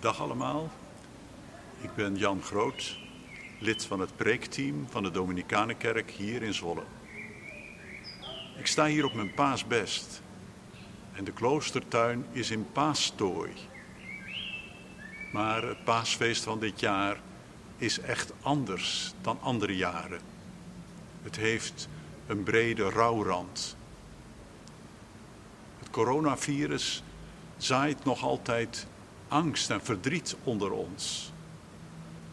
Dag allemaal. Ik ben Jan Groot, lid van het preekteam van de Dominicanenkerk hier in Zwolle. Ik sta hier op mijn paasbest en de kloostertuin is in paastooi. Maar het paasfeest van dit jaar is echt anders dan andere jaren. Het heeft een brede rouwrand. Het coronavirus zaait nog altijd angst en verdriet onder ons.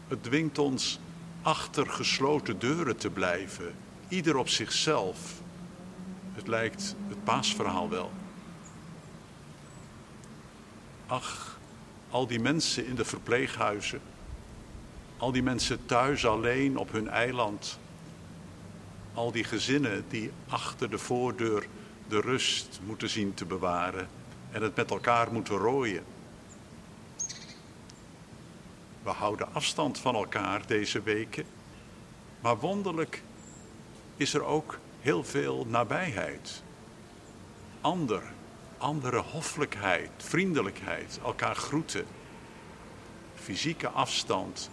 Het dwingt ons achter gesloten deuren te blijven, ieder op zichzelf. Het lijkt het paasverhaal wel. Ach, al die mensen in de verpleeghuizen, al die mensen thuis alleen op hun eiland, al die gezinnen die achter de voordeur de rust moeten zien te bewaren en het met elkaar moeten rooien. We houden afstand van elkaar deze weken, maar wonderlijk is er ook heel veel nabijheid. Ander, andere hoffelijkheid, vriendelijkheid, elkaar groeten. Fysieke afstand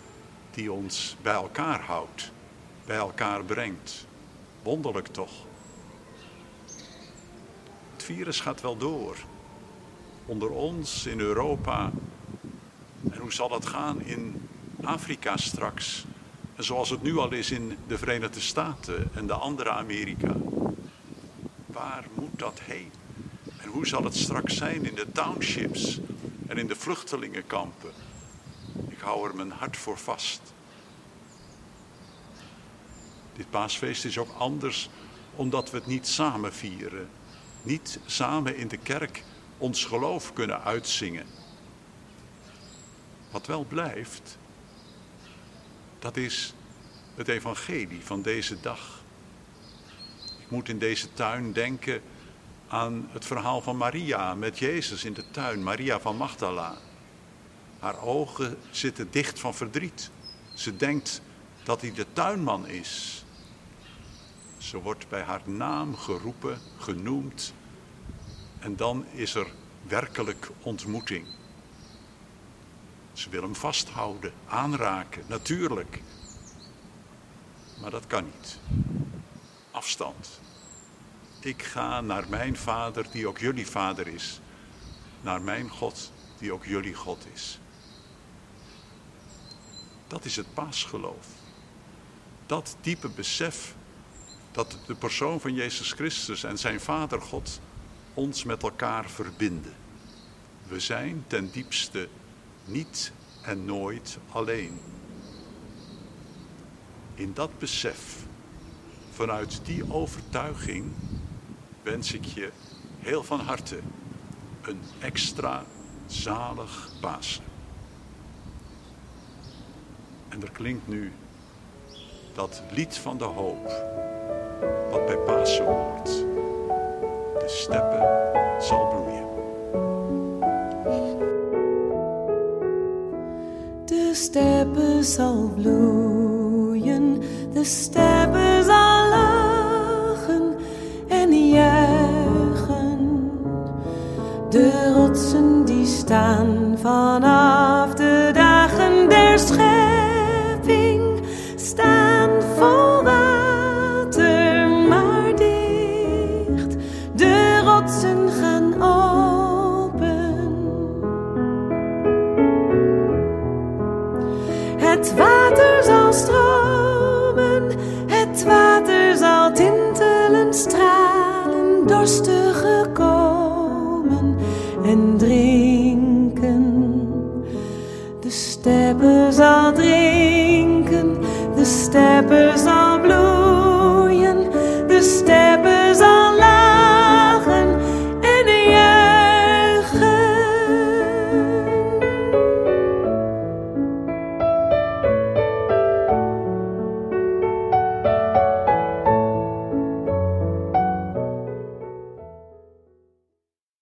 die ons bij elkaar houdt, bij elkaar brengt. Wonderlijk toch? Het virus gaat wel door. Onder ons in Europa. En hoe zal dat gaan in Afrika straks? En zoals het nu al is in de Verenigde Staten en de andere Amerika. Waar moet dat heen? En hoe zal het straks zijn in de townships en in de vluchtelingenkampen? Ik hou er mijn hart voor vast. Dit paasfeest is ook anders omdat we het niet samen vieren. Niet samen in de kerk ons geloof kunnen uitzingen. Wat wel blijft, dat is het evangelie van deze dag. Ik moet in deze tuin denken aan het verhaal van Maria met Jezus in de tuin, Maria van Magdala. Haar ogen zitten dicht van verdriet. Ze denkt dat hij de tuinman is. Ze wordt bij haar naam geroepen, genoemd. En dan is er werkelijk ontmoeting. Ze wil hem vasthouden, aanraken, natuurlijk. Maar dat kan niet. Afstand. Ik ga naar mijn vader, die ook jullie vader is. Naar mijn God, die ook jullie God is. Dat is het paasgeloof. Dat diepe besef dat de persoon van Jezus Christus en zijn Vader God ons met elkaar verbinden. We zijn ten diepste niet en nooit alleen. In dat besef, vanuit die overtuiging, wens ik je heel van harte een extra zalig Pasen. En er klinkt nu dat lied van de hoop, wat bij Pasen hoort. De steppen zal De steppen zal bloeien, de steppen zal lachen en juichen. De rotsen die staan vanaf water zal tintelen, stralen, dorstige komen en drinken. De steppen zal drinken, de steppen zal